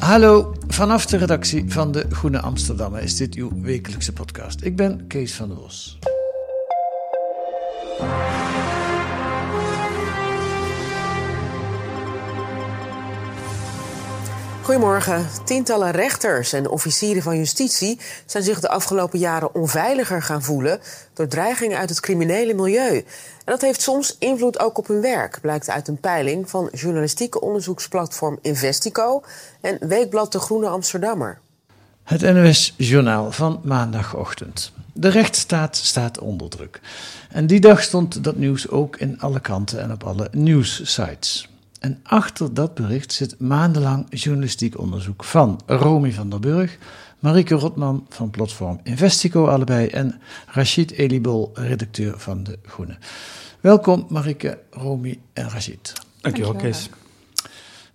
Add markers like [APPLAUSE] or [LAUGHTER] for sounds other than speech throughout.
Hallo, vanaf de redactie van de Groene Amsterdammer is dit uw wekelijkse podcast. Ik ben Kees van der Bos. Goedemorgen. Tientallen rechters en officieren van justitie zijn zich de afgelopen jaren onveiliger gaan voelen door dreigingen uit het criminele milieu. En dat heeft soms invloed ook op hun werk, blijkt uit een peiling van journalistieke onderzoeksplatform Investico en Weekblad De Groene Amsterdammer. Het NOS Journaal van maandagochtend. De rechtsstaat staat onder druk. En die dag stond dat nieuws ook in alle kranten en op alle nieuwssites. En achter dat bericht zit maandenlang journalistiek onderzoek van Romy van der Burg, Marieke Rotman van platform Investico allebei en Rachid Elibol, redacteur van De Groene. Welkom Marieke, Romy en Rachid. Dankjewel, Kees.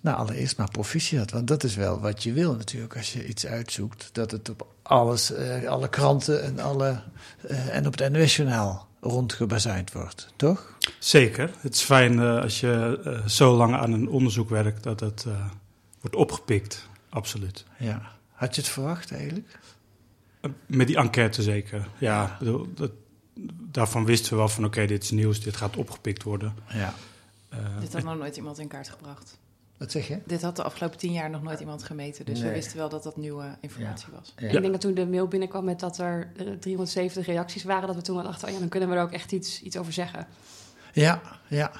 Nou, allereerst maar proficiat, want dat is wel wat je wil natuurlijk als je iets uitzoekt. Dat het op alles, eh, alle kranten en, alle, eh, en op het NOS-journaal rondgebazuind wordt, toch? Zeker. Het is fijn uh, als je uh, zo lang aan een onderzoek werkt dat het uh, wordt opgepikt. Absoluut. Ja. Had je het verwacht eigenlijk? Met die enquête zeker. Ja, bedoel, dat, daarvan wisten we wel van oké, okay, dit is nieuws, dit gaat opgepikt worden. Ja. dit had nog nooit iemand in kaart gebracht. Wat zeg je? Dit had de afgelopen tien jaar nog nooit iemand gemeten. Dus nee. we wisten wel dat dat nieuwe informatie ja. was. Ja. Ik denk dat toen de mail binnenkwam met dat er 370 reacties waren, dat we toen wel dachten, oh ja, dan kunnen we er ook echt iets, iets over zeggen. Ja, ja.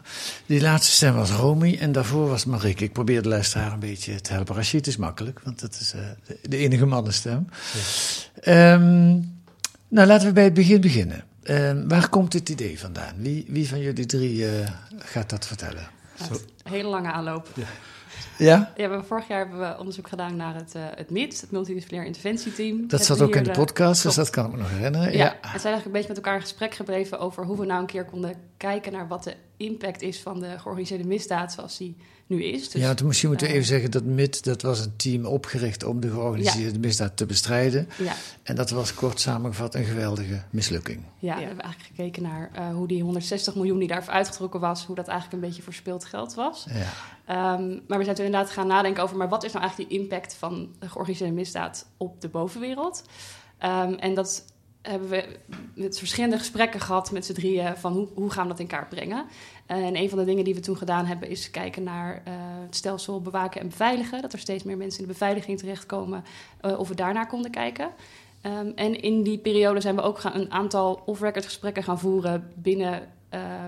Die laatste stem was Romy en daarvoor was Marieke. Ik probeer de luisteraar een beetje te helpen. Rashid is makkelijk, want dat is uh, de, de, enige mannenstem. Ja. Um, nou, laten we bij het begin beginnen. Um, waar komt dit idee vandaan? Wie, wie van jullie drie uh, gaat dat vertellen? Ja, hele lange aanloop. Ja. Ja? Ja, we, vorig jaar hebben we onderzoek gedaan naar het, uh, het MIT, het Multidisciplinair Interventieteam. Dat zat ook in de podcast, dus dat kan ik me nog herinneren. Ja, ja. en zijn eigenlijk een beetje met elkaar in gesprek gebleven over hoe we nou een keer konden kijken naar wat de impact is van de georganiseerde misdaad zoals die nu is. Dus, ja, toen misschien moeten we uh, even zeggen dat MIT, dat was een team opgericht om de georganiseerde ja. misdaad te bestrijden. Ja. En dat was kort samengevat een geweldige mislukking. Ja, ja. we hebben eigenlijk gekeken naar uh, hoe die 160 miljoen die daarvoor uitgetrokken was, hoe dat eigenlijk een beetje verspild geld was. Ja. Um, maar we zijn toen inderdaad gaan nadenken over, maar wat is nou eigenlijk die impact van de georganiseerde misdaad op de bovenwereld? Um, en dat hebben we met verschillende gesprekken gehad met z'n drieën van hoe, hoe gaan we dat in kaart brengen. Uh, en een van de dingen die we toen gedaan hebben is kijken naar uh, het stelsel bewaken en beveiligen. Dat er steeds meer mensen in de beveiliging terechtkomen, uh, of we daarnaar konden kijken. Um, en in die periode zijn we ook gaan, een aantal off-record gesprekken gaan voeren binnen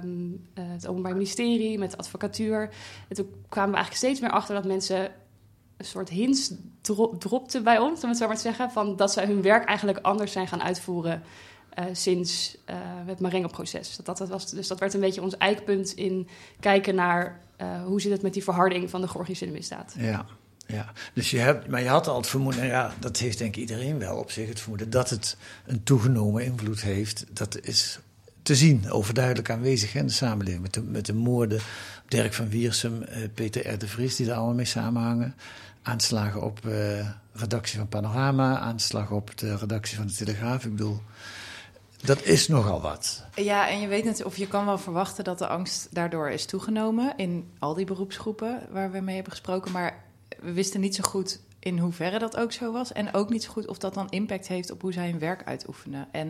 um, het Openbaar Ministerie, met de advocatuur. En toen kwamen we eigenlijk steeds meer achter dat mensen een soort hints dro dropten bij ons, om het zo maar te zeggen, van dat zij hun werk eigenlijk anders zijn gaan uitvoeren uh, sinds uh, het Marengo-proces. Dat, dat, was, dus dat werd een beetje ons eikpunt in kijken naar uh, hoe zit het met die verharding van de georganiseerde misdaad. Ja. Ja, dus je hebt, maar je had al het vermoeden, ja, dat heeft denk ik iedereen wel op zich, het vermoeden dat het een toegenomen invloed heeft. Dat is te zien, overduidelijk aanwezig in de samenleving. Met de, met de moorden Dirk van Wiersum, Peter R. de Vries, die er allemaal mee samenhangen. Aanslagen op uh, redactie van Panorama, aanslagen op de redactie van de Telegraaf. Ik bedoel, dat is nogal wat. Ja, en je weet net, of je kan wel verwachten dat de angst daardoor is toegenomen in al die beroepsgroepen waar we mee hebben gesproken. Maar we wisten niet zo goed in hoeverre dat ook zo was. En ook niet zo goed of dat dan impact heeft op hoe zij hun werk uitoefenen. En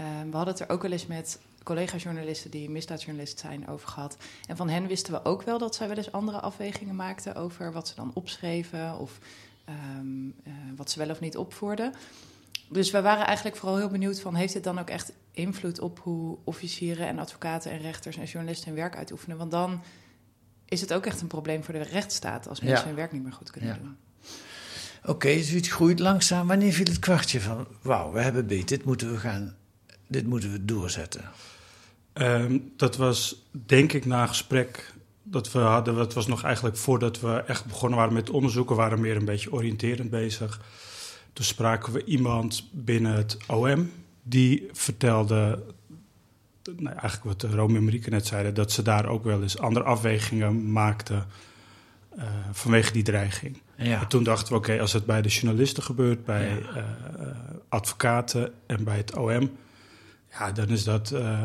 uh, we hadden het er ook wel eens met collega-journalisten die misdaadjournalist zijn over gehad. En van hen wisten we ook wel dat zij wel eens andere afwegingen maakten over wat ze dan opschreven of ehm, eh, wat ze wel of niet opvoerden. Dus we waren eigenlijk vooral heel benieuwd van... heeft dit dan ook echt invloed op hoe officieren en advocaten en rechters en journalisten hun werk uitoefenen? Want dan is het ook echt een probleem voor de rechtsstaat als mensen Ja. hun werk niet meer goed kunnen Ja. doen. Oké, zoiets groeit langzaam. Wanneer viel het kwartje van, wauw, we hebben beet, dit moeten we gaan, dit moeten we doorzetten. Ehm, dat was denk ik na een gesprek dat we hadden. Het was nog eigenlijk voordat we echt begonnen waren met onderzoeken, waren we meer een beetje oriënterend bezig. Toen spraken we iemand binnen het OM die vertelde, nou, eigenlijk wat Rome en Marieke net zeiden, dat ze daar ook wel eens andere afwegingen maakten eh, vanwege die dreiging. Ja, En toen dachten we, oké, als het bij de journalisten gebeurt, bij Ja. eh, eh, advocaten en bij het OM, ja, dan is dat eh,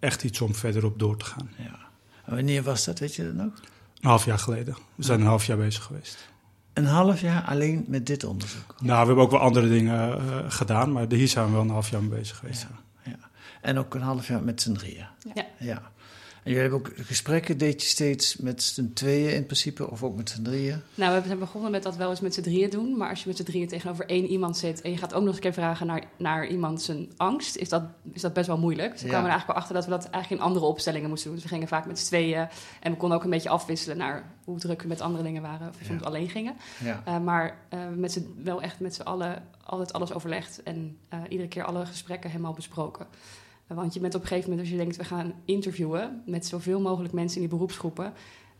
echt iets om verder op door te gaan. ja. En wanneer was dat, weet je dat nog? Een half jaar geleden. We zijn een half jaar bezig geweest. Een half jaar alleen met dit onderzoek. Nou, we hebben ook wel andere dingen eh, gedaan, maar hier zijn we wel een half jaar mee bezig geweest. Ja, ja. En ook een half jaar met z'n drieën. Ja. ja. En jullie hebben ook gesprekken, deed je steeds met z'n tweeën in principe, of ook met z'n drieën? Nou, we zijn begonnen met dat wel eens met z'n drieën doen. Maar als je met z'n drieën tegenover één iemand zit... en je gaat ook nog eens een keer vragen naar, naar iemand zijn angst... Is dat, is dat best wel moeilijk. Dus we Ja. kwamen er eigenlijk wel achter dat we dat eigenlijk in andere opstellingen moesten doen. Dus we gingen vaak met z'n tweeën... en we konden ook een beetje afwisselen naar hoe druk we met andere dingen waren... of we soms Ja. alleen gingen. Ja. Uh, maar uh, met z'n, wel echt met z'n allen altijd alles overlegd... en uh, iedere keer alle gesprekken helemaal besproken. Want je bent op een gegeven moment, als je denkt... we gaan interviewen met zoveel mogelijk mensen in die beroepsgroepen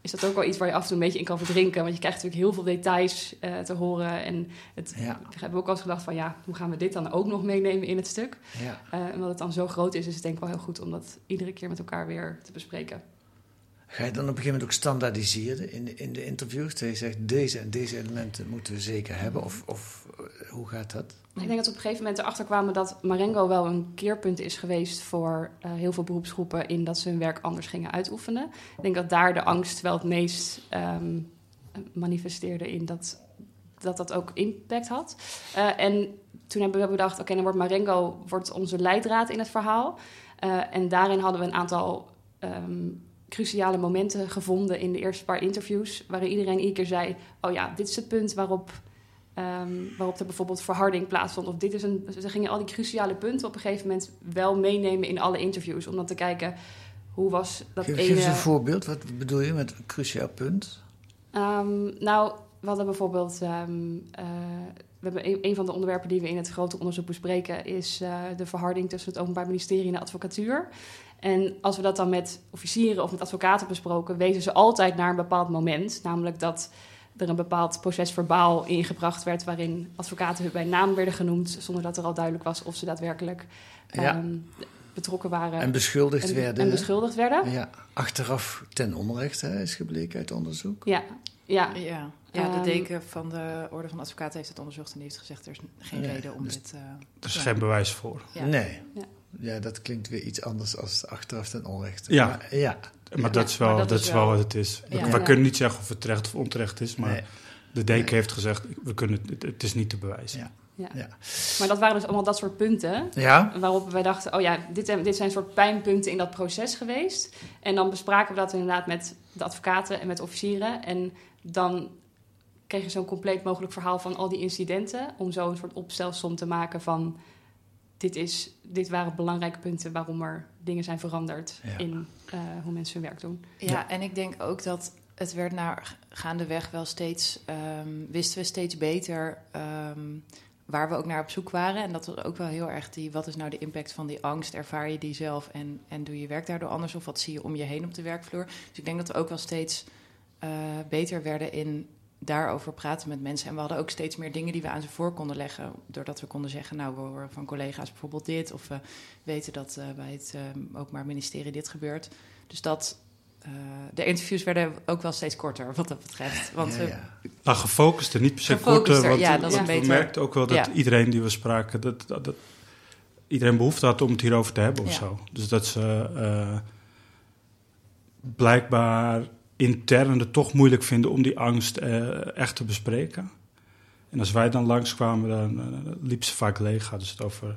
is dat ook wel iets waar je af en toe een beetje in kan verdrinken. Want je krijgt natuurlijk heel veel details uh, te horen. En het, ja. we hebben ook al eens gedacht van ja, hoe gaan we dit dan ook nog meenemen in het stuk? Ja. Uh, en omdat het dan zo groot is, is het denk ik wel heel goed om dat iedere keer met elkaar weer te bespreken. Ga je dan op een gegeven moment ook standaardiseren in de, in de interviews? Dat je zegt, deze en deze elementen moeten we zeker hebben? Of, of hoe gaat dat? Ik denk dat we op een gegeven moment erachter kwamen dat Marengo wel een keerpunt is geweest voor uh, heel veel beroepsgroepen in dat ze hun werk anders gingen uitoefenen. Ik denk dat daar de angst wel het meest um, manifesteerde in dat, dat dat ook impact had. Uh, en toen hebben we bedacht, oké, dan wordt Marengo wordt onze leidraad in het verhaal. Uh, en daarin hadden we een aantal um, cruciale momenten gevonden in de eerste paar interviews, waarin iedereen iedere keer zei, oh ja, dit is het punt waarop Um, waarop er bijvoorbeeld verharding plaatsvond. Of dit is een, ze gingen al die cruciale punten op een gegeven moment wel meenemen in alle interviews. Om dan te kijken hoe was dat geef, ene... Geef eens een voorbeeld. Wat bedoel je met een cruciaal punt? Um, nou, we hadden bijvoorbeeld... Um, uh, we hebben een, een, van de onderwerpen die we in het grote onderzoek bespreken... is uh, de verharding tussen het Openbaar Ministerie en de advocatuur. En als we dat dan met officieren of met advocaten besproken... wezen ze altijd naar een bepaald moment. Namelijk dat er een bepaald proces verbaal ingebracht werd... waarin advocaten bij naam werden genoemd... zonder dat er al duidelijk was of ze daadwerkelijk ja. um, betrokken waren. En beschuldigd en, werden. En beschuldigd werden. Ja, achteraf ten onrechte is gebleken uit onderzoek. Ja, ja. ja. Ja, de deken van de Orde van Advocaten heeft het onderzocht en die heeft gezegd... er is geen nee, reden om dus dit... Uh, er is ja. geen bewijs voor. Ja. Nee. Ja. ja. dat klinkt weer iets anders als achteraf ten onrechte. Ja. Maar, ja. Maar dat is wel, dat, dat is wel wat het is. We, we kunnen niet zeggen of het terecht of onterecht is, maar... Nee. De deken nee. heeft gezegd, we kunnen, het, het is niet te bewijzen. Ja. Ja. ja. Maar dat waren dus allemaal dat soort punten. Ja. Waarop wij dachten, oh ja, dit, dit zijn soort pijnpunten in dat proces geweest. En dan bespraken we dat inderdaad met de advocaten en met officieren. En dan kreeg je zo'n compleet mogelijk verhaal van al die incidenten. Om zo een soort opstelsom te maken van... Dit, is, dit waren belangrijke punten waarom er dingen zijn veranderd ja. in uh, hoe mensen hun werk doen. Ja, ja, en ik denk ook dat het werd naar gaandeweg wel steeds, um, wisten we steeds beter um, waar we ook naar op zoek waren. En dat was ook wel heel erg die, wat is nou de impact van die angst? Ervaar je die zelf en, en doe je werk daardoor anders? Of wat zie je om je heen op de werkvloer? Dus ik denk dat we ook wel steeds uh, beter werden in daarover praten met mensen. En we hadden ook steeds meer dingen die we aan ze voor konden leggen. Doordat we konden zeggen, nou, we horen van collega's bijvoorbeeld dit. Of we weten dat uh, bij het uh, Openbaar Ministerie dit gebeurt. Dus dat... Uh, de interviews werden ook wel steeds korter, wat dat betreft. Want ja, ja. Nou, gefocust niet per se korter. Want ja, dat is we beter. merkten ook wel dat ja. iedereen die we spraken... Dat, dat, dat, iedereen behoefte had om het hierover te hebben of Ja. zo. Dus dat ze uh, blijkbaar intern het toch moeilijk vinden... om die angst uh, echt te bespreken. En als wij dan langskwamen, dan uh, liep ze vaak leeg. Hadden ze het over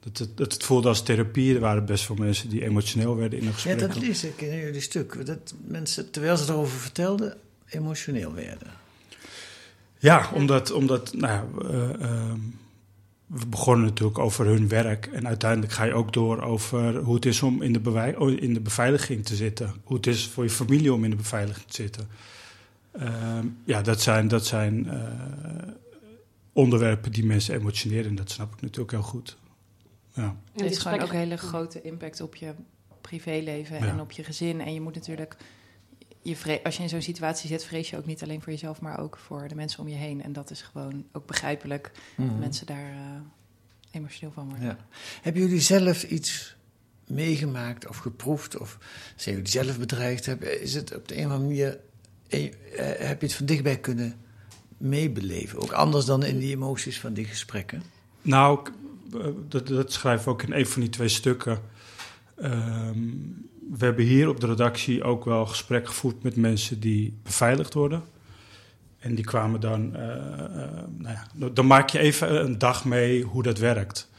Dat het, dat het voelde als therapie. Er waren best veel mensen die emotioneel werden in een gesprek. Ja, dat lees ik in jullie stuk. Dat mensen, terwijl ze erover vertelden, emotioneel werden. Ja, omdat, omdat nou ja, uh, uh, we begonnen natuurlijk over hun werk. En uiteindelijk ga je ook door over hoe het is om in de, oh, in de beveiliging te zitten. Hoe het is voor je familie om in de beveiliging te zitten. Uh, ja, dat zijn, dat zijn eh, onderwerpen die mensen emotioneren. En dat snap ik natuurlijk heel goed. Ja. Het heeft gewoon ook een hele grote impact op je privéleven en op je gezin. En je moet natuurlijk, je als je in zo'n situatie zit, vrees je ook niet alleen voor jezelf, maar ook voor de mensen om je heen. En dat is gewoon ook begrijpelijk dat Mhm. mensen daar uh, emotioneel van worden. Ja. Hebben jullie zelf iets meegemaakt of geproefd? Of zijn jullie zelf bedreigd? Hebben? Is het op de een of andere manier, eh, heb je het van dichtbij kunnen meebeleven? Ook anders dan in die emoties van die gesprekken? Nou, dat, dat schrijf ik ook in een van die twee stukken. Um, we hebben hier op de redactie ook wel gesprek gevoerd met mensen die beveiligd worden. En die kwamen dan, uh, uh, nou ja, dan maak je even een dag mee hoe dat werkt.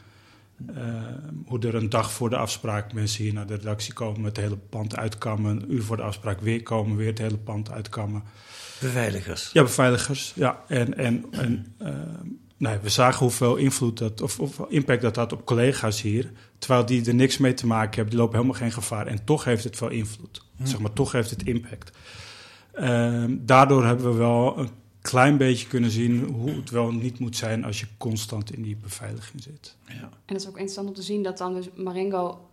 Uh, hoe er een dag voor de afspraak mensen hier naar de redactie komen, het hele pand uitkammen. Een uur voor de afspraak weer komen, weer het hele pand uitkammen. Beveiligers? Ja, beveiligers. Ja, en, en, en nee, we zagen hoeveel invloed dat, of, of, impact dat had op collega's hier. Terwijl die er niks mee te maken hebben, die lopen helemaal geen gevaar. En toch heeft het wel invloed. Hm. Zeg maar, toch heeft het impact. Uh, daardoor hebben we wel een klein beetje kunnen zien hoe het wel niet moet zijn als je constant in die beveiliging zit. Ja. En het is ook interessant om te zien dat dan dus Marengo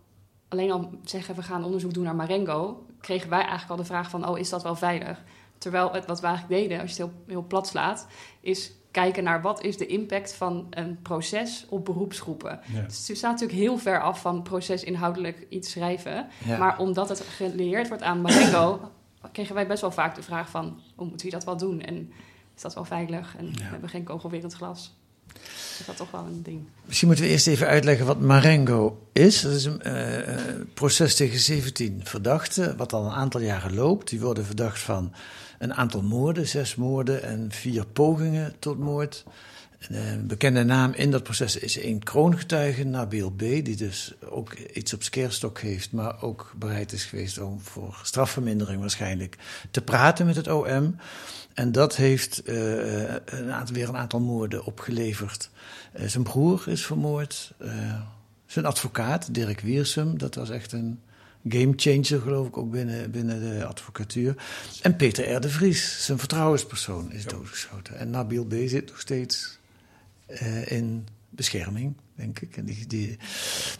alleen al zeggen we gaan onderzoek doen naar Marengo, kregen wij eigenlijk al de vraag van oh is dat wel veilig? Terwijl het wat we eigenlijk deden, als je het heel, heel plat slaat, is kijken naar wat is de impact van een proces op beroepsgroepen. Ja. Dus het staat natuurlijk heel ver af van procesinhoudelijk iets schrijven. Ja. Maar omdat het geleerd wordt aan Marengo, [COUGHS] kregen wij best wel vaak de vraag van... hoe moeten we dat wel doen? En is dat wel veilig? En ja. hebben we geen kogelwerend glas? Dus dat is toch wel een ding. Misschien moeten we eerst even uitleggen wat Marengo is. Dat is een uh, proces tegen 17 verdachten, wat al een aantal jaren loopt. Die worden verdacht van een aantal moorden, zes moorden en vier pogingen tot moord. Een bekende naam in dat proces is één kroongetuige, Nabil B., die dus ook iets op skeerstok heeft, maar ook bereid is geweest om voor strafvermindering waarschijnlijk te praten met het OM. En dat heeft uh, een aantal, weer een aantal moorden opgeleverd. Uh, zijn broer is vermoord. Zijn advocaat, Dirk Wiersum, dat was echt een gamechanger, geloof ik, ook binnen, binnen de advocatuur. En Peter R. de Vries, zijn vertrouwenspersoon, is doodgeschoten. En Nabil B. zit nog steeds uh, in bescherming, denk ik. En die, die,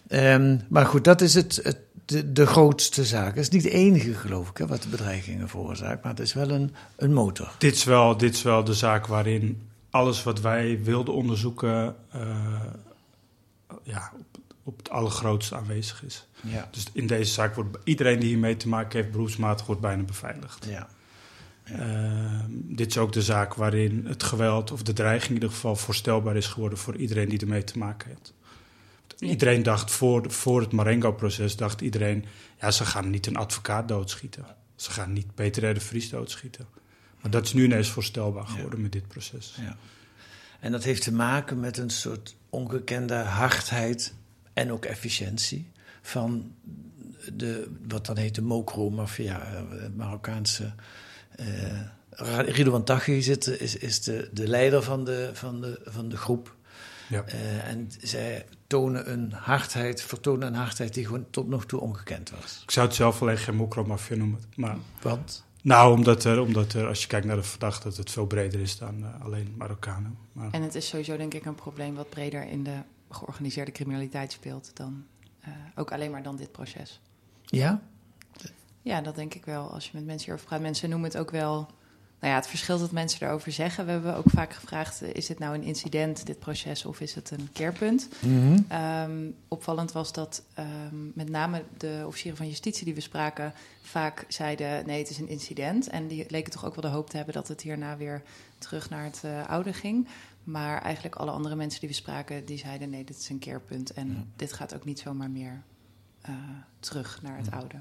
um, maar goed, dat is het, het, de, de grootste zaak. Het is niet de enige, geloof ik, hè, wat de bedreigingen veroorzaakt. Maar het is wel een, een motor. Dit is, wel, dit is wel de zaak waarin alles wat wij wilden onderzoeken... Uh, ja, op, op het allergrootste aanwezig is. Ja. Dus in deze zaak wordt iedereen die hiermee te maken heeft, beroepsmatig, wordt bijna beveiligd. Ja. Ja. Uh, dit is ook de zaak waarin het geweld of de dreiging in ieder geval voorstelbaar is geworden voor iedereen die ermee te maken heeft. Iedereen dacht voor, voor het Marengo-proces, dacht iedereen, ja, ze gaan niet een advocaat doodschieten. Ze gaan niet Peter R. de Vries doodschieten. Maar dat is nu ineens voorstelbaar geworden ja. met dit proces. Ja. En dat heeft te maken met een soort ongekende hardheid en ook efficiëntie van de, wat dan heet de Mokro-mafia, Marokkaanse. Uh, Ridouan Taghi zit, is, is de, de leider van de, van de, van de groep. Ja. Uh, en zij tonen een hardheid, vertonen een hardheid die gewoon tot nog toe ongekend was. Ik zou het zelf alleen geen Mokro-mafia noemen. Maar, Want? Nou, omdat er, omdat er, als je kijkt naar de verdachte, dat het veel breder is dan uh, alleen Marokkanen. Maar... En het is sowieso denk ik een probleem wat breder in de georganiseerde criminaliteit speelt dan uh, ook alleen maar dan dit proces. Ja? Ja, dat denk ik wel. Als je met mensen hierover praat, mensen noemen het ook wel. Nou ja, het verschilt wat mensen erover zeggen. We hebben ook vaak gevraagd: is dit nou een incident, dit proces, of is het een keerpunt? Mhm. Mm -hmm. um, opvallend was dat um, met name de officieren van justitie die we spraken vaak zeiden: nee, het is een incident. En die leken toch ook wel de hoop te hebben dat het hierna weer terug naar het uh, oude ging. Maar eigenlijk alle andere mensen die we spraken, die zeiden nee, dit is een keerpunt. En ja. dit gaat ook niet zomaar meer uh, terug naar het oude.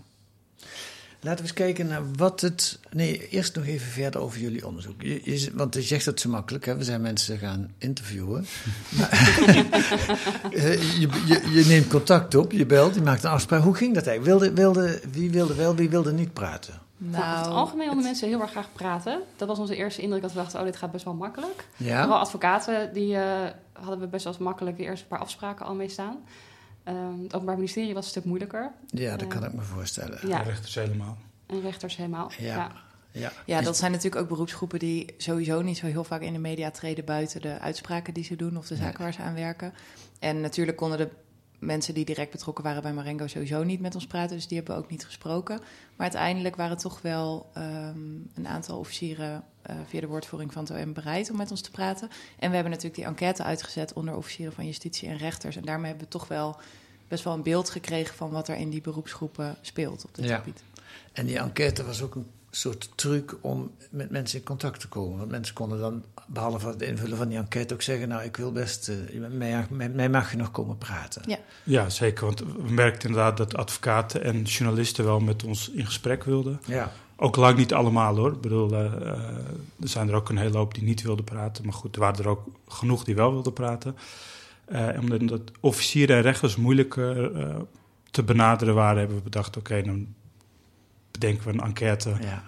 Laten we eens kijken naar wat het. Nee, eerst nog even verder over jullie onderzoek. Je, je, want je zegt dat zo makkelijk, hè? we zijn mensen gaan interviewen. [LAUGHS] maar, [LAUGHS] eh, je, je, je, neemt contact op, je belt, je maakt een afspraak. Hoe ging dat eigenlijk? Wilde, wilde, wie wilde wel, wie wilde niet praten? Nou, over het algemeen wilden mensen heel erg graag praten. Dat was onze eerste indruk dat we dachten, oh, dit gaat best wel makkelijk. Ja. Vooral advocaten, die uh, hadden we best wel makkelijk de eerste paar afspraken al mee staan. Um, het Openbaar Ministerie was een stuk moeilijker. Ja, dat kan ik me voorstellen. Ja. En rechters helemaal. En rechters helemaal, ja. ja. Ja. ja, dat zijn natuurlijk ook beroepsgroepen die sowieso niet zo heel vaak in de media treden buiten de uitspraken die ze doen of de zaken waar ze aan werken. En natuurlijk konden de mensen die direct betrokken waren bij Marengo sowieso niet met ons praten, dus die hebben we ook niet gesproken. Maar uiteindelijk waren toch wel um, een aantal officieren uh, via de woordvoering van het OM bereid om met ons te praten. En we hebben natuurlijk die enquête uitgezet onder officieren van justitie en rechters. En daarmee hebben we toch wel best wel een beeld gekregen van wat er in die beroepsgroepen speelt op dit ja. gebied. En die enquête was ook een soort truc om met mensen in contact te komen. Want mensen konden dan, behalve het invullen van die enquête, ook zeggen: Nou, ik wil best, uh, met, mij, met mij mag je nog komen praten. Ja. ja, zeker. Want we merkten inderdaad dat advocaten en journalisten wel met ons in gesprek wilden. Ja. Ook lang niet allemaal hoor. Ik bedoel, uh, uh, er zijn er ook een hele hoop die niet wilden praten. Maar goed, er waren er ook genoeg die wel wilden praten. Uh, omdat officieren en rechters moeilijker uh, te benaderen waren, hebben we bedacht: oké, okay, dan bedenken we een enquête. Ja.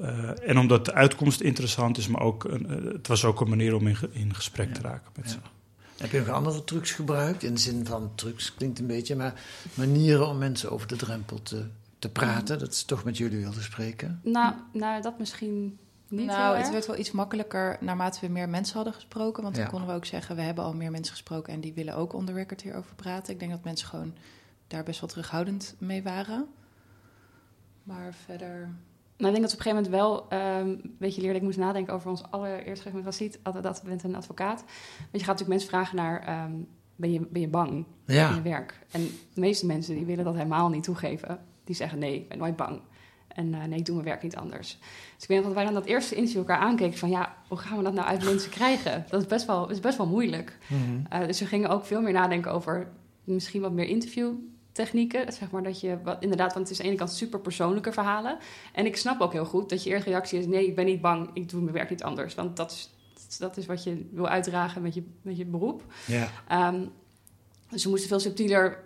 Uh, en omdat de uitkomst interessant is, maar ook een, het was ook een manier om in, in gesprek ja. te raken met ja. ze. Heb je nog andere trucs gebruikt? In de zin van trucs klinkt een beetje, maar manieren om mensen over de drempel te, te praten. Dat is toch met jullie wilde spreken. Nou, nou dat misschien niet nou, het werd wel iets makkelijker naarmate we meer mensen hadden gesproken. Want ja. dan konden we ook zeggen, we hebben al meer mensen gesproken en die willen ook on the record hierover praten. Ik denk dat mensen gewoon daar best wel terughoudend mee waren. Maar verder... Nou, ik denk dat we op een gegeven moment wel um, een beetje. Ik moest nadenken over ons allereerste gesprek met Racit. Dat, dat bent een advocaat. Want je gaat natuurlijk mensen vragen naar... Um, ben, je, ben je bang ja. in je werk? En de meeste mensen die willen dat helemaal niet toegeven. Die zeggen nee, ik ben nooit bang. En uh, nee, ik doe mijn werk niet anders. Dus ik weet dat wij dan dat eerste interview elkaar aankeken van... ja, hoe gaan we dat nou uit mensen krijgen? Dat is best wel, is best wel moeilijk. Mm -hmm. uh, dus we gingen ook veel meer nadenken over misschien wat meer interviewtechnieken. Zeg maar dat je, wat, inderdaad, want het is aan de ene kant super persoonlijke verhalen. En ik snap ook heel goed dat je eerste reactie is... nee, ik ben niet bang, ik doe mijn werk niet anders. Want dat is, dat is wat je wil uitdragen met je, met je beroep. Ja. Um, dus we moesten veel subtieler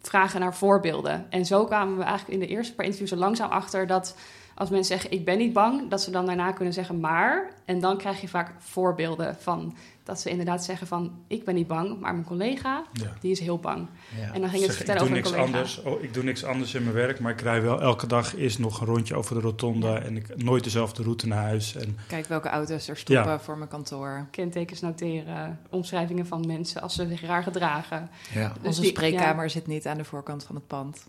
vragen naar voorbeelden. En zo kwamen we eigenlijk in de eerste paar interviews er langzaam achter dat als mensen zeggen ik ben niet bang, dat ze dan daarna kunnen zeggen maar. En dan krijg je vaak voorbeelden van dat ze inderdaad zeggen van ik ben niet bang, maar mijn collega Ja. die is heel bang. Ja. En dan ging het Zeg, vertellen ik doe over een niks collega. anders. Oh, ik doe niks anders in mijn werk, maar ik rij wel elke dag eerst nog een rondje over de rotonde en ik nooit dezelfde route naar huis. En Kijk welke auto's er stoppen Ja. voor mijn kantoor. Kentekens noteren, omschrijvingen van mensen als ze zich raar gedragen. Ja. Dus Onze die- spreekkamer zit niet aan de voorkant van het pand.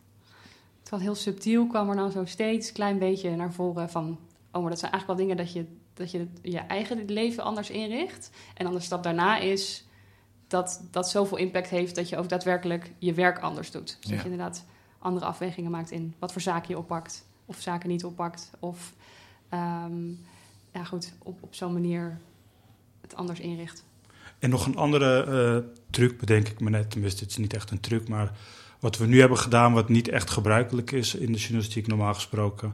Was heel subtiel, kwam er dan zo steeds een klein beetje naar voren van... oh, maar dat zijn eigenlijk wel dingen dat je, dat je je eigen leven anders inricht. En dan de stap daarna is dat dat zoveel impact heeft... dat je ook daadwerkelijk je werk anders doet. Dus Ja. dat je inderdaad andere afwegingen maakt in wat voor zaken je oppakt... of zaken niet oppakt. Of ehm, ja, goed, op, op zo'n manier het anders inricht. En nog een andere eh, truc bedenk ik me net, tenminste het is niet echt een truc, maar wat we nu hebben gedaan, wat niet echt gebruikelijk is in de journalistiek normaal gesproken,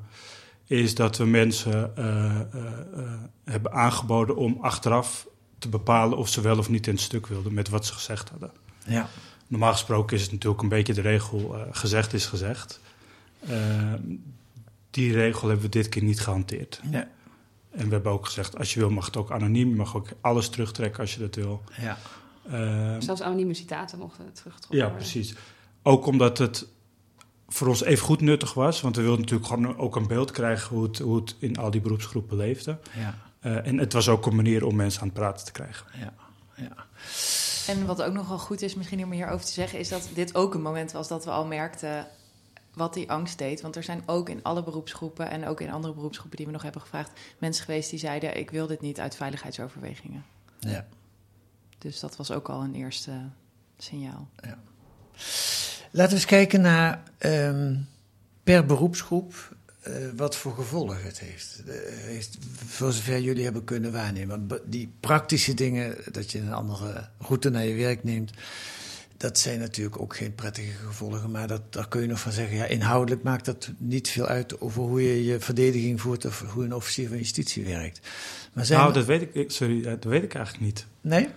is dat we mensen eh, eh, eh, hebben aangeboden om achteraf te bepalen of ze wel of niet in het stuk wilden met wat ze gezegd hadden. Ja. Normaal gesproken is het natuurlijk een beetje de regel, eh, gezegd is gezegd. Eh, die regel hebben we dit keer niet gehanteerd. Ja. En we hebben ook gezegd, als je wil mag het ook anoniem. Je mag ook alles terugtrekken als je dat wil. Ja. Eh, Zelfs anonieme citaten mochten teruggetrokken ja, worden. precies. Ook omdat het voor ons even goed nuttig was. Want we wilden natuurlijk gewoon ook een beeld krijgen hoe het, hoe het in al die beroepsgroepen leefde. Ja. Eh, en het was ook een manier om mensen aan het praten te krijgen. Ja. Ja. En wat ook nogal goed is, misschien om hierover te zeggen, is dat dit ook een moment was dat we al merkten wat die angst deed. Want er zijn ook in alle beroepsgroepen en ook in andere beroepsgroepen die we nog hebben gevraagd, mensen geweest die zeiden: Ik wil dit niet uit veiligheidsoverwegingen. Ja. Dus dat was ook al een eerste signaal. Laten we eens kijken naar ehm, per beroepsgroep eh, wat voor gevolgen het heeft. Eh, heeft. Voor zover jullie hebben kunnen waarnemen. Want die praktische dingen, dat je een andere route naar je werk neemt, dat zijn natuurlijk ook geen prettige gevolgen, maar dat, daar kun je nog van zeggen. Ja, inhoudelijk maakt dat niet veel uit over hoe je je verdediging voert of hoe een officier van justitie werkt. Maar zijn nou, dat weet ik, sorry, dat weet ik eigenlijk niet. Nee?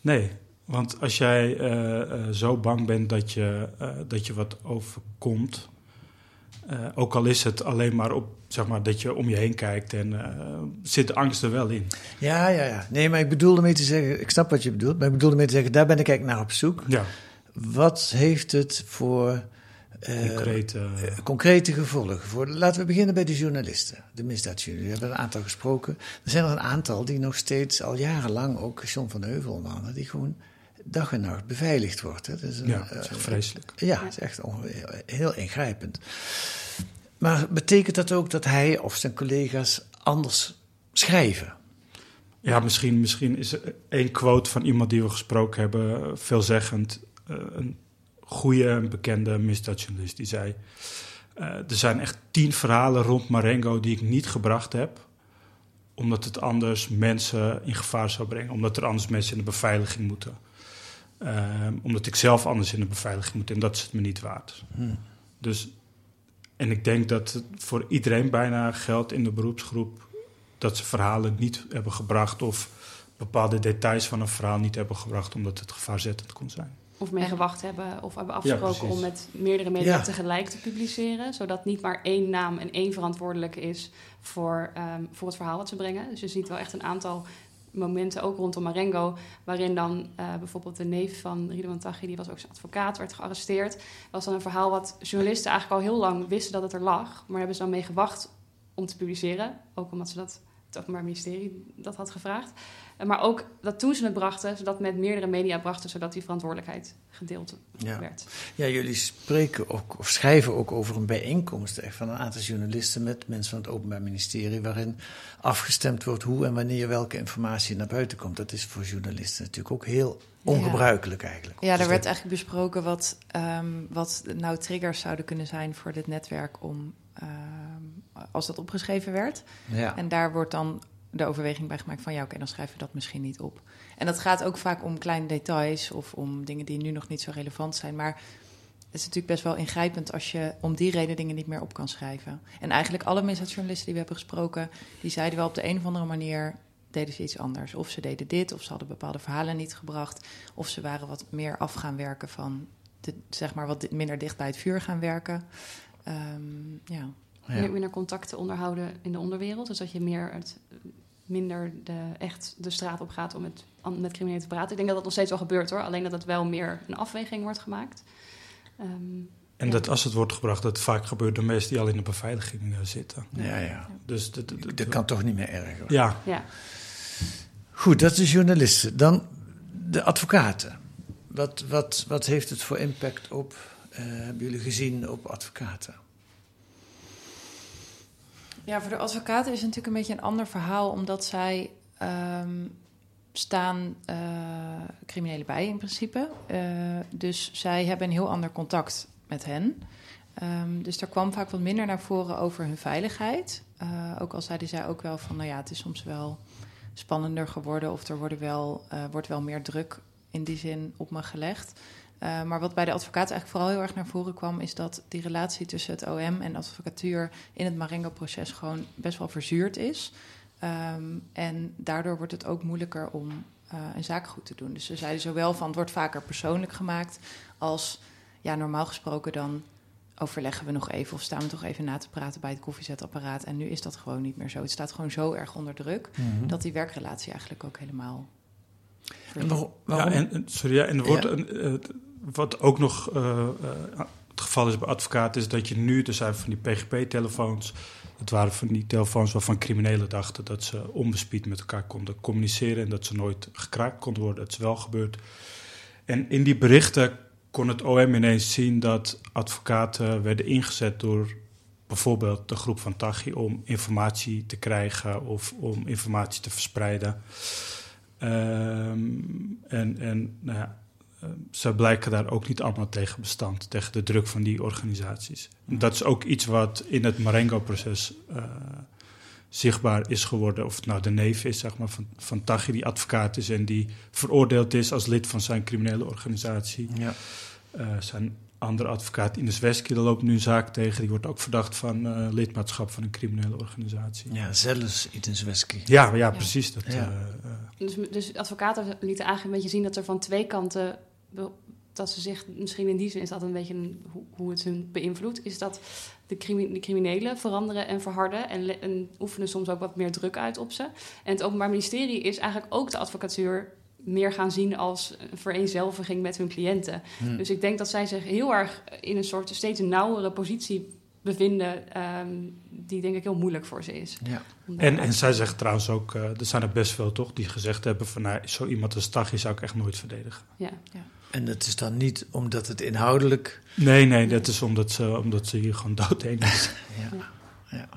Nee, want als jij uh, uh, zo bang bent dat je, uh, dat je wat overkomt, ook al is het alleen maar op, zeg maar, dat je om je heen kijkt en zit de angst er wel in. Ja, ja, ja. Nee, maar ik bedoelde mee te zeggen, ik snap wat je bedoelt, maar ik bedoelde mee te zeggen, daar ben ik eigenlijk naar op zoek. Ja. Wat heeft het voor concrete, concrete gevolgen? Voor, laten we beginnen bij de journalisten, de misdaadjournalisten. We hebben een aantal gesproken. Er zijn er een aantal die nog steeds al jarenlang, ook John van Heuvel andere, die gewoon dag en nacht beveiligd wordt. Hè. Dat is een, ja, dat is echt vreselijk. Ja, het is echt heel ingrijpend. Maar betekent dat ook dat hij of zijn collega's anders schrijven? Ja, misschien, misschien is één quote van iemand die we gesproken hebben veelzeggend. Uh, een goede en bekende misdaadjournalist die zei... Uh, er zijn echt tien verhalen rond Marengo die ik niet gebracht heb omdat het anders mensen in gevaar zou brengen. Omdat er anders mensen in de beveiliging moeten. Ehm, omdat ik zelf anders in de beveiliging moet en dat is het me niet waard. Hmm. Dus, en ik denk dat het voor iedereen bijna geldt in de beroepsgroep dat ze verhalen niet hebben gebracht of bepaalde details van een verhaal niet hebben gebracht omdat het gevaarzettend kon zijn. Of mee gewacht hebben of hebben afgesproken om met meerdere media tegelijk te publiceren. Zodat niet maar één naam en één verantwoordelijke is voor, um, voor het verhaal wat ze brengen. Dus je ziet wel echt een aantal momenten, ook rondom Marengo, waarin dan uh, bijvoorbeeld de neef van Ridwan Taghi, die was ook zijn advocaat, werd gearresteerd. Dat was dan een verhaal wat journalisten eigenlijk al heel lang wisten dat het er lag, maar hebben ze dan mee gewacht om te publiceren, ook omdat ze dat het Openbaar Ministerie dat had gevraagd. Maar ook dat toen ze het brachten, zodat met meerdere media brachten, zodat die verantwoordelijkheid gedeeld ja. werd. Ja, jullie spreken ook, of schrijven ook over een bijeenkomst van een aantal journalisten met mensen van het Openbaar Ministerie, waarin afgestemd wordt hoe en wanneer welke informatie naar buiten komt. Dat is voor journalisten natuurlijk ook heel ongebruikelijk eigenlijk. Ja, er werd eigenlijk besproken wat, um, wat nou triggers zouden kunnen zijn voor dit netwerk om uh, als dat opgeschreven werd. Ja. En daar wordt dan de overweging bij gemaakt van ja, oké, dan schrijven we dat misschien niet op. En dat gaat ook vaak om kleine details of om dingen die nu nog niet zo relevant zijn. Maar het is natuurlijk best wel ingrijpend als je om die reden dingen niet meer op kan schrijven. En eigenlijk alle misdaadjournalisten die we hebben gesproken, die zeiden wel op de een of andere manier deden ze iets anders. Of ze deden dit, of ze hadden bepaalde verhalen niet gebracht, of ze waren wat meer af gaan werken van, de, zeg maar, wat minder dicht bij het vuur gaan werken. Um, ja. Ja. Minder contacten onderhouden in de onderwereld. Dus dat je meer het, minder de, echt de straat op gaat om met, met criminelen te praten. Ik denk dat dat nog steeds wel gebeurt hoor. Alleen dat het wel meer een afweging wordt gemaakt. Um, en ja. dat als het wordt gebracht, dat vaak gebeurt door mensen die al in de beveiliging uh, zitten. Ja, ja. Dus dat, dat, dat kan toch niet meer erger. Ja. ja. Goed, dat is de journalisten. Dan de advocaten. Wat, wat, wat heeft het voor impact op, uh, hebben jullie gezien, op advocaten? Ja, voor de advocaten is het natuurlijk een beetje een ander verhaal, omdat zij um, staan uh, criminelen bij in principe. Uh, dus zij hebben een heel ander contact met hen. Um, dus daar kwam vaak wat minder naar voren over hun veiligheid. Uh, ook al zeiden zij ook wel van, nou ja, het is soms wel spannender geworden of er wel, wordt wel meer druk in die zin op me gelegd. Uh, maar wat bij de advocaat eigenlijk vooral heel erg naar voren kwam, is dat die relatie tussen het OM en de advocatuur in het Marengo-proces gewoon best wel verzuurd is. Um, en daardoor wordt het ook moeilijker om uh, een zaak goed te doen. Dus ze zeiden zowel van het wordt vaker persoonlijk gemaakt, als ja, normaal gesproken dan overleggen we nog even of staan we toch even na te praten bij het koffiezetapparaat. En nu is dat gewoon niet meer zo. Het staat gewoon zo erg onder druk mm -hmm. dat die werkrelatie eigenlijk ook helemaal. En waarom? Ja, en, sorry, ja, en er wordt ja. een, wat ook nog uh, het geval is bij advocaten, is dat je nu, er zijn van die PGP-telefoons, het waren van die telefoons waarvan criminelen dachten dat ze onbespied met elkaar konden communiceren en dat ze nooit gekraakt konden worden. Dat is wel gebeurd. En in die berichten kon het OM ineens zien dat advocaten werden ingezet door bijvoorbeeld de groep van Tachi om informatie te krijgen of om informatie te verspreiden. Um, en en nou ja, uh, ze blijken daar ook niet allemaal tegen bestand, tegen de druk van die organisaties. Dat is ook iets wat in het Marengo-proces uh, zichtbaar is geworden. Of het nou de neef is zeg maar, van, van Taghi, die advocaat is en die veroordeeld is als lid van zijn criminele organisatie. Ja. Uh, zijn andere advocaat, Ines Wesky, daar loopt nu een zaak tegen. Die wordt ook verdacht van uh, lidmaatschap van een criminele organisatie. Ja, zelfs Ines Wesky. Ja, ja, precies. Dat, Ja. uh, Dus, dus advocaten lieten eigenlijk een beetje zien dat er van twee kanten... dat ze zich, misschien in die zin is dat een beetje een, hoe, hoe het hun beïnvloedt... is dat de, crimi de criminelen veranderen en verharden... En, en oefenen soms ook wat meer druk uit op ze. En het Openbaar Ministerie is eigenlijk ook de advocatuur meer gaan zien als een vereenzelviging met hun cliënten. Hm. Dus ik denk dat zij zich heel erg in een soort steeds nauwere positie bevinden, um, die denk ik heel moeilijk voor ze is. Ja. En, en zij zeggen trouwens ook, uh, er zijn er best veel toch, die gezegd hebben van nou, zo iemand als Taghi zou ik echt nooit verdedigen. Ja. ja. En dat is dan niet omdat het inhoudelijk... Nee, nee, dat is omdat ze, omdat ze hier gewoon doodheen is. [LAUGHS] ja. ja.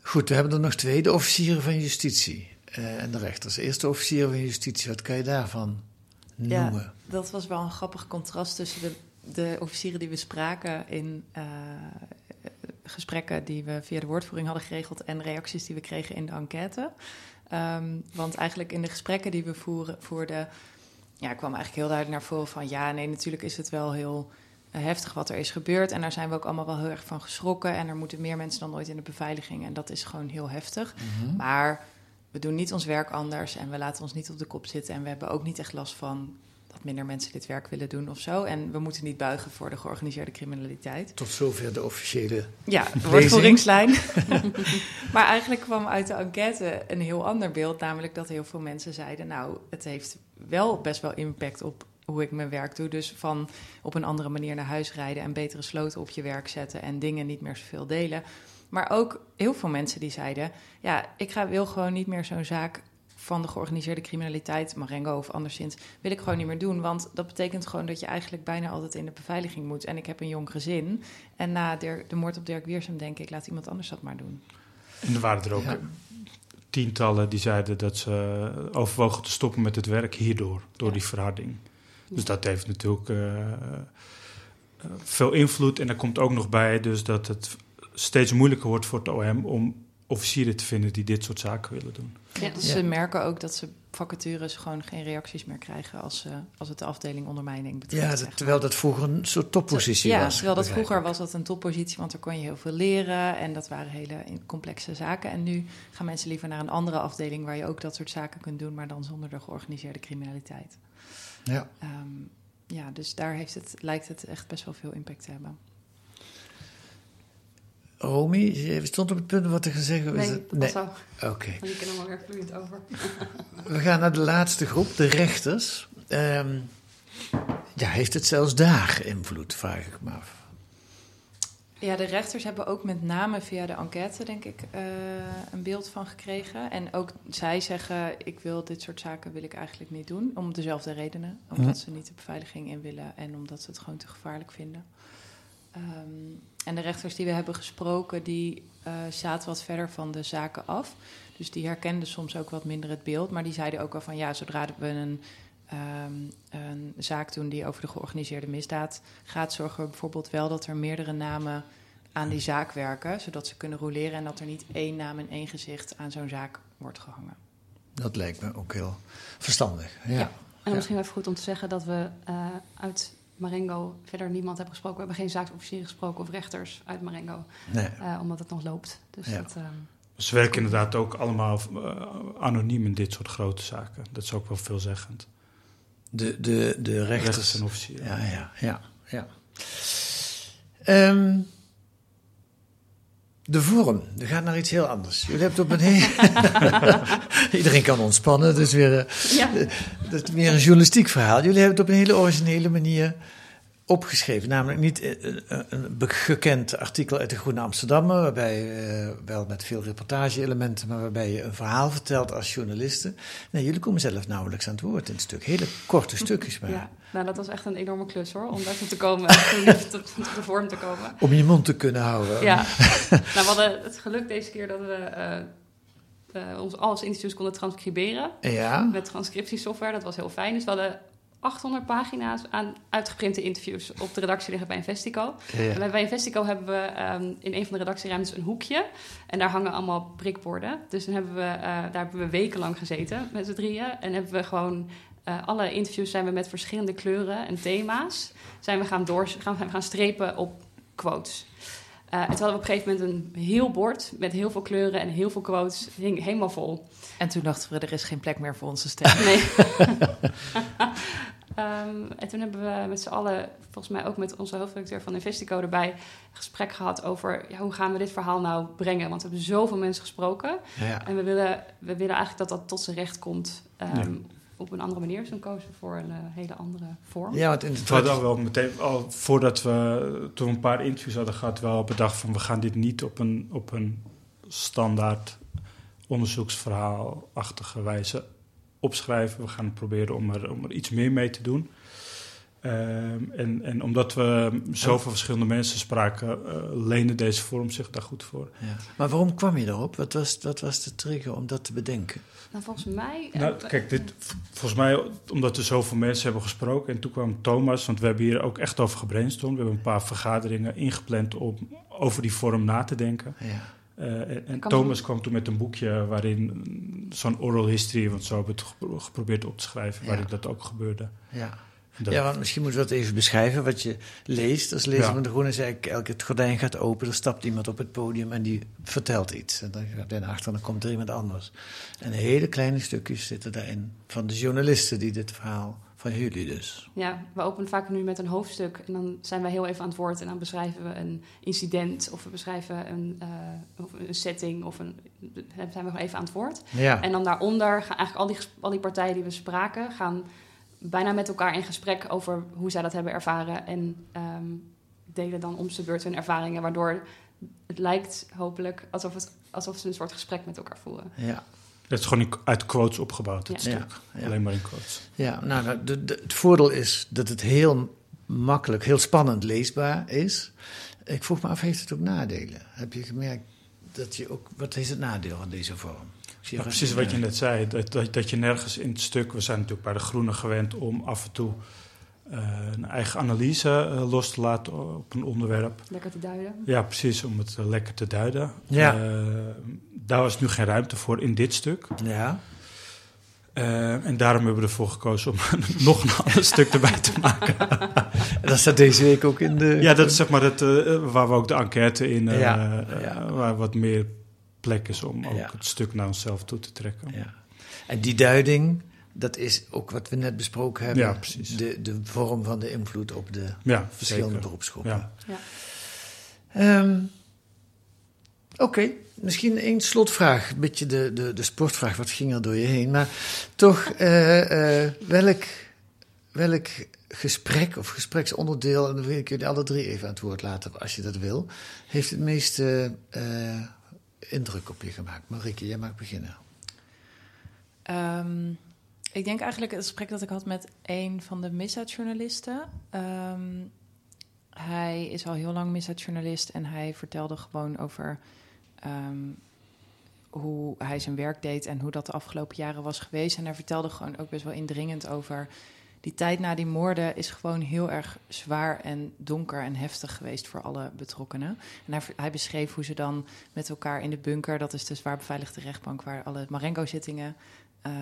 Goed, we hebben er nog twee, de officieren van justitie uh, en de rechters. Eerste officier van justitie, wat kan je daarvan noemen? Ja, dat was wel een grappig contrast tussen de, de officieren die we spraken in uh, gesprekken die we via de woordvoering hadden geregeld en reacties die we kregen in de enquête. Um, want eigenlijk in de gesprekken die we voeren, voerden, ja, kwam eigenlijk heel duidelijk naar voren van ja, nee, natuurlijk is het wel heel uh, heftig wat er is gebeurd. En daar zijn we ook allemaal wel heel erg van geschrokken. En er moeten meer mensen dan ooit in de beveiliging. En dat is gewoon heel heftig. Mhm. Maar we doen niet ons werk anders en we laten ons niet op de kop zitten. En we hebben ook niet echt last van dat minder mensen dit werk willen doen of zo. En we moeten niet buigen voor de georganiseerde criminaliteit. Tot zover de officiële Ja, woordvoeringslijn. [LAUGHS] maar eigenlijk kwam uit de enquête een heel ander beeld. Namelijk dat heel veel mensen zeiden... nou, het heeft wel best wel impact op hoe ik mijn werk doe. Dus van op een andere manier naar huis rijden... en betere sloten op je werk zetten... en dingen niet meer zoveel delen... Maar ook heel veel mensen die zeiden: Ja, ik ga, wil gewoon niet meer zo'n zaak van de georganiseerde criminaliteit, Marengo of anderszins, wil ik gewoon niet meer doen. Want dat betekent gewoon dat je eigenlijk bijna altijd in de beveiliging moet. En ik heb een jong gezin. En na de, de moord op Dirk Wiersum denk ik, laat iemand anders dat maar doen. En er waren er ook ja. tientallen die zeiden dat ze overwogen te stoppen met het werk hierdoor, door ja. die verharding. Dus dat heeft natuurlijk uh, uh, veel invloed. En er komt ook nog bij dus dat het steeds moeilijker wordt voor het OM om officieren te vinden die dit soort zaken willen doen. Ja, dus ja. ze merken ook dat ze vacatures gewoon geen reacties meer krijgen als, uh, als het de afdeling ondermijning betreft. Ja, dat, terwijl dat vroeger een soort toppositie ja, was. Ja, terwijl dat vroeger was dat een toppositie, want daar kon je heel veel leren en dat waren hele complexe zaken. En nu gaan mensen liever naar een andere afdeling waar je ook dat soort zaken kunt doen, maar dan zonder de georganiseerde criminaliteit. Ja. Um, ja, dus daar heeft het, lijkt het echt best wel veel impact te hebben. Romy, je stond op het punt wat te gaan zeggen. Nee, het? nee. Oké. Okay. Ik ken er nog erg vloeiend over. We gaan naar de laatste groep, de rechters. Um, ja, heeft het zelfs daar invloed, vraag ik me af. Ja, de rechters hebben ook met name via de enquête, denk ik, uh, een beeld van gekregen. En ook zij zeggen, ik wil dit soort zaken wil ik eigenlijk niet doen. Om dezelfde redenen. Omdat hm. ze niet de beveiliging in willen en omdat ze het gewoon te gevaarlijk vinden. Um, en de rechters die we hebben gesproken, die uh, zaten wat verder van de zaken af. Dus die herkenden soms ook wat minder het beeld. Maar die zeiden ook wel van ja, zodra we een, um, een zaak doen die over de georganiseerde misdaad gaat, zorgen we bijvoorbeeld wel dat er meerdere namen aan die zaak werken. Zodat ze kunnen roleren en dat er niet één naam en één gezicht aan zo'n zaak wordt gehangen. Dat lijkt me ook heel verstandig. Ja. ja. En misschien ja. even goed om te zeggen dat we uh, uit Marengo verder niemand hebben gesproken. We hebben geen zaaksofficieren gesproken of rechters uit Marengo. Nee. Uh, omdat het nog loopt. Dus ja. dat, uh, Ze werken inderdaad ook allemaal uh, anoniem in dit soort grote zaken. Dat is ook wel veelzeggend. De, de, de rechters. rechters en officieren. Ja, ja, ja. ja. Um, de vorm, dat gaat naar iets heel anders. Jullie hebben het op een heel... [LAUGHS] Iedereen kan ontspannen, het is weer, ja. dat is meer een journalistiek verhaal. Jullie hebben het op een hele originele manier opgeschreven. Namelijk niet een, een gekend artikel uit de Groene Amsterdammer, waarbij uh, wel met veel reportage-elementen, maar waarbij je een verhaal vertelt als journalisten. Nee, jullie komen zelf nauwelijks aan het woord in het stuk. Hele korte stukjes maar. Ja, nou dat was echt een enorme klus hoor, om daar te komen, [LAUGHS] tot de vorm te komen. Om je mond te kunnen houden. Ja, [LAUGHS] nou we hadden het geluk deze keer dat we uh, uh, ons alles interviews konden transcriberen. Ja. Met transcriptiesoftware, dat was heel fijn. Dus we hadden 800 pagina's aan uitgeprinte interviews op de redactie liggen bij Investico. Ja, ja. En bij Investico hebben we ehm, in een van de redactieruimtes een hoekje. En daar hangen allemaal prikborden. Dus dan hebben we, eh, daar hebben we wekenlang gezeten met z'n drieën. En hebben we gewoon... eh, alle interviews zijn we met verschillende kleuren en thema's... zijn we gaan, door, gaan, gaan strepen op quotes. Eh, en toen hadden we op een gegeven moment een heel bord... met heel veel kleuren en heel veel quotes. hing helemaal vol. En toen dachten we, er is geen plek meer voor onze stem. [LAUGHS] Nee. [LAUGHS] Ehm, en toen hebben we met z'n allen, volgens mij ook met onze hoofdredacteur van Investico erbij, een gesprek gehad over ja, hoe gaan we dit verhaal nou brengen. Want we hebben zoveel mensen gesproken. Ja. En we willen, we willen eigenlijk dat dat tot zijn recht komt ehm. Op een andere manier. Dus dan kozen we voor een eh, hele andere vorm. ja, want in het We hadden al wel meteen, al voordat we, toen we een paar interviews hadden gehad, wel bedacht van we gaan dit niet op een, op een standaard onderzoeksverhaalachtige wijze opschrijven. We gaan proberen om er, om er iets meer mee te doen. Ehm, en, en omdat we zoveel verschillende mensen spraken, eh leende deze vorm zich daar goed voor. Ja. Maar waarom kwam je daarop? Wat was, wat was de trigger om dat te bedenken? Nou, volgens mij... eh, Nou, kijk, dit, volgens mij, omdat er zoveel mensen hebben gesproken. En toen kwam Thomas, want we hebben hier ook echt over gebrainstormd. We hebben een paar vergaderingen ingepland om over die vorm na te denken. Ja. Eh, en Thomas kwam toen met een boekje waarin zo'n oral history, want zo hebben we het gepro- geprobeerd op te schrijven, waarin Ja. dat ook gebeurde. Ja. Dat- ja, want misschien moeten we dat even beschrijven. Wat je leest als lezer Ja. van de Groene is eigenlijk elke het gordijn gaat open, er stapt iemand op het podium en die vertelt iets. En dan gaat hij naar achter en dan komt er iemand anders. En hele kleine stukjes zitten daarin van de journalisten die dit verhaal, van jullie dus. Ja, we openen vaak nu met een hoofdstuk en dan zijn wij heel even aan het woord en dan beschrijven we een incident of we beschrijven een, eh, of een setting of een, dan zijn we gewoon even aan het woord. Ja. En dan daaronder gaan eigenlijk al die, al die partijen die we spraken, gaan bijna met elkaar in gesprek over hoe zij dat hebben ervaren en ehm, delen dan om de beurt hun ervaringen, waardoor het lijkt hopelijk alsof, het, alsof ze een soort gesprek met elkaar voeren. Ja. Het is gewoon uit quotes opgebouwd, het Ja. stuk. Ja, ja. Alleen maar in quotes. Ja, nou, nou, de, de- het voordeel is dat het heel makkelijk, heel spannend leesbaar is. Ik vroeg me af, heeft het ook nadelen? Heb je gemerkt dat je ook... Wat is het nadeel van deze vorm? Ja, precies wat je net zei, dat, dat, dat je nergens in het stuk... We zijn natuurlijk bij de Groene gewend om af en toe eh, een eigen analyse eh, los te laten op een onderwerp. Lekker te duiden. Ja, precies, om het eh, lekker te duiden. Ja. Eh, daar was nu geen ruimte voor in dit stuk. Ja, Eh, en daarom hebben we ervoor gekozen om [LAUGHS] nog een ander stuk erbij te maken. en [LAUGHS] dat staat deze week ook in de... Ja, dat is zeg maar het, waar we ook de enquête in... eh, Ja, ja. waar wat meer plek is om ook Ja. het stuk naar onszelf toe te trekken. Ja. En die duiding, dat is ook wat we net besproken hebben. Ja, precies. De, de vorm van de invloed op de Ja, verschillende zeker. beroepsgroepen. Ja. Ehm, Oké, misschien één slotvraag. Een beetje de, de, de sportvraag, wat ging er door je heen? Maar toch, eh, eh, welk, welk gesprek of gespreksonderdeel, en dan wil ik jullie alle drie even aan het woord laten als je dat wil, heeft het meeste eh, indruk op je gemaakt? Marieke, jij mag beginnen. Ehm, ik denk eigenlijk het gesprek dat ik had met een van de misdaadjournalisten. Ehm, hij is al heel lang misdaadjournalist en hij vertelde gewoon over ehm, hoe hij zijn werk deed en hoe dat de afgelopen jaren was geweest. En hij vertelde gewoon ook best wel indringend over die tijd na die moorden is gewoon heel erg zwaar en donker en heftig geweest voor alle betrokkenen. En hij, beschreef hoe ze dan met elkaar in de bunker, dat is de zwaar beveiligde rechtbank waar alle Marengo-zittingen eh,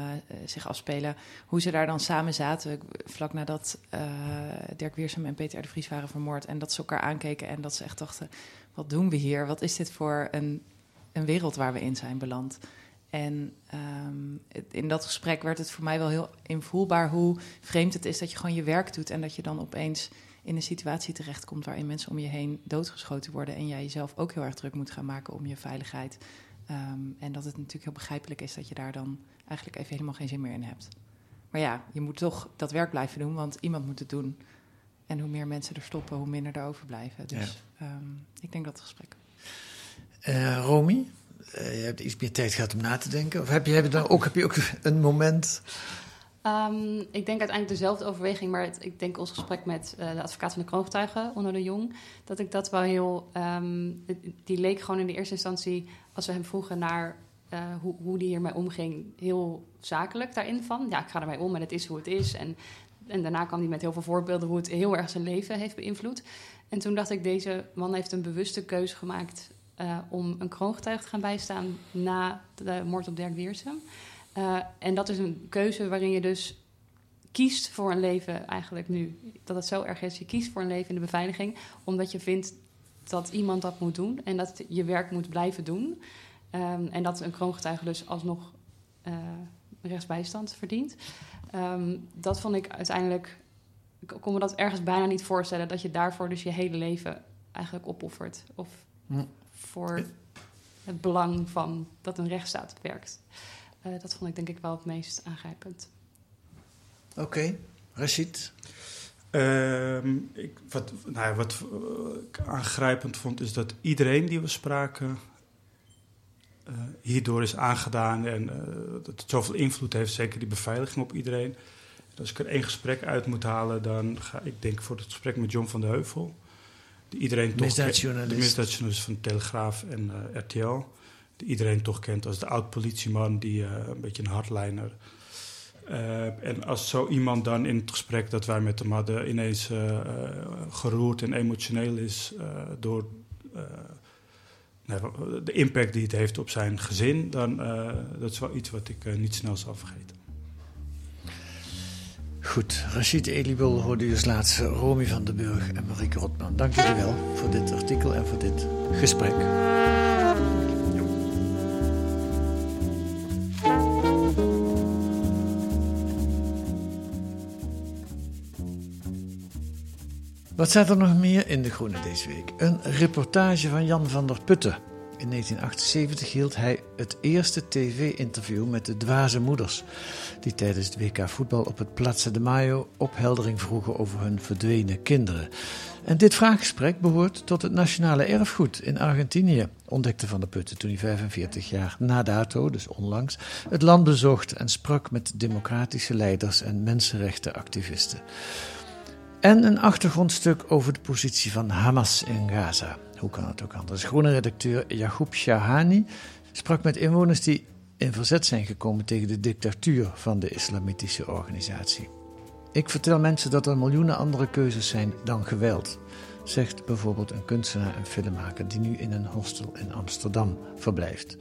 zich afspelen, hoe ze daar dan samen zaten vlak nadat eh, Dirk Wiersum en Peter de Vries waren vermoord. En dat ze elkaar aankeken en dat ze echt dachten, wat doen we hier? Wat is dit voor een, een wereld waar we in zijn beland? En ehm, het- in dat gesprek werd het voor mij wel heel invoelbaar hoe vreemd het is dat je gewoon je werk doet en dat je dan opeens in een situatie terechtkomt waarin mensen om je heen doodgeschoten worden en jij jezelf ook heel erg druk moet gaan maken om je veiligheid. Ehm, en dat het natuurlijk heel begrijpelijk is dat je daar dan eigenlijk even helemaal geen zin meer in hebt. Maar ja, je moet toch dat werk blijven doen, want iemand moet het doen. En hoe meer mensen er stoppen, hoe minder er overblijven. Dus ehm, ik denk dat het gesprek. Eh Romy, je hebt iets meer tijd gehad om na te denken. Of heb je, heb je dan ook, heb je ook [LAUGHS] een moment? Ehm, ik denk uiteindelijk dezelfde overweging, maar ik denk ons gesprek met eh, de advocaat van de kroongetuigen, onder de Jong, dat ik dat wel heel. ehm, die leek gewoon in de eerste instantie, als we hem vroegen naar eh, hoe, hoe die hiermee omging, heel zakelijk daarin van. Ja, ik ga ermee om en het is hoe het is. En en daarna kwam hij met heel veel voorbeelden hoe het heel erg zijn leven heeft beïnvloed. En toen dacht ik, deze man heeft een bewuste keuze gemaakt uh, om een kroongetuige te gaan bijstaan na de moord op Dirk Wiersum. Uh, en dat is een keuze waarin je dus kiest voor een leven eigenlijk nu. Dat het zo erg is, je kiest voor een leven in de beveiliging, omdat je vindt dat iemand dat moet doen en dat je werk moet blijven doen. Um, en dat een kroongetuige dus alsnog uh, rechtsbijstand verdient. Um, dat vond ik uiteindelijk. Ik kon me dat ergens bijna niet voorstellen dat je daarvoor dus je hele leven eigenlijk opoffert. Of hm. Voor het belang van dat een rechtsstaat werkt. Uh, dat vond ik denk ik wel het meest aangrijpend. Oké, okay. Rashid? Uh, ik, wat, nou, wat ik aangrijpend vond is dat iedereen die we spraken uh, hierdoor is aangedaan en uh, dat het zoveel invloed heeft, zeker die beveiliging op iedereen. als ik er één gesprek uit moet halen, dan ga ik denk voor het gesprek met John van de Heuvel. Iedereen toch misdaadjournalist. de misdaadjournalist van Telegraaf en uh, RTL. Die iedereen toch kent als de oud-politieman, die een beetje een hardliner. en als zo iemand dan in het gesprek dat wij met hem hadden ineens geroerd en emotioneel is door de impact die het heeft op zijn gezin, dan dat is wel iets wat ik niet snel zal vergeten. Goed, Rachid Elibel hoorde u laatste Romy van den Burg en Marieke Rotman. Dank jullie wel voor dit artikel en voor dit gesprek. Wat staat er nog meer in De Groene deze week? Een reportage van Jan van der Putten. In 1978 hield hij het eerste tv-interview met de dwaze moeders, die tijdens het WK voetbal op het Plaza de Mayo opheldering vroegen over hun verdwenen kinderen. En dit vraaggesprek behoort tot het nationale erfgoed in Argentinië, ontdekte Van der Putten toen hij 45 jaar na dato, dus onlangs, het land bezocht en sprak met democratische leiders en mensenrechtenactivisten. En een achtergrondstuk over de positie van Hamas in Gaza. Hoe kan het ook anders? Groene redacteur Yahoub Shahani sprak met inwoners die in verzet zijn gekomen tegen de dictatuur van de islamitische organisatie. Ik vertel mensen dat er miljoenen andere keuzes zijn dan geweld, zegt bijvoorbeeld een kunstenaar en filmmaker die nu in een hostel in Amsterdam verblijft.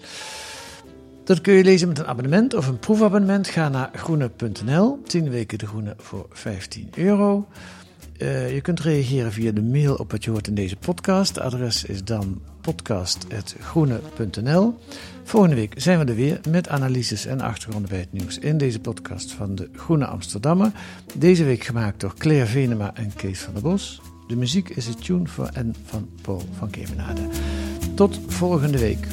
Dat kun je lezen met een abonnement of een proefabonnement. Ga naar groene.nl. 10 weken de groene voor 15 euro. Uh, je kunt reageren via de mail op wat je hoort in deze podcast. Adres is dan podcast.groene.nl. Volgende week zijn we er weer met analyses en achtergronden bij het nieuws in deze podcast van de Groene Amsterdammer. Deze week gemaakt door Claire Venema en Kees van der Bos. De muziek is het tune voor en van Paul van Kemenade. Tot volgende week.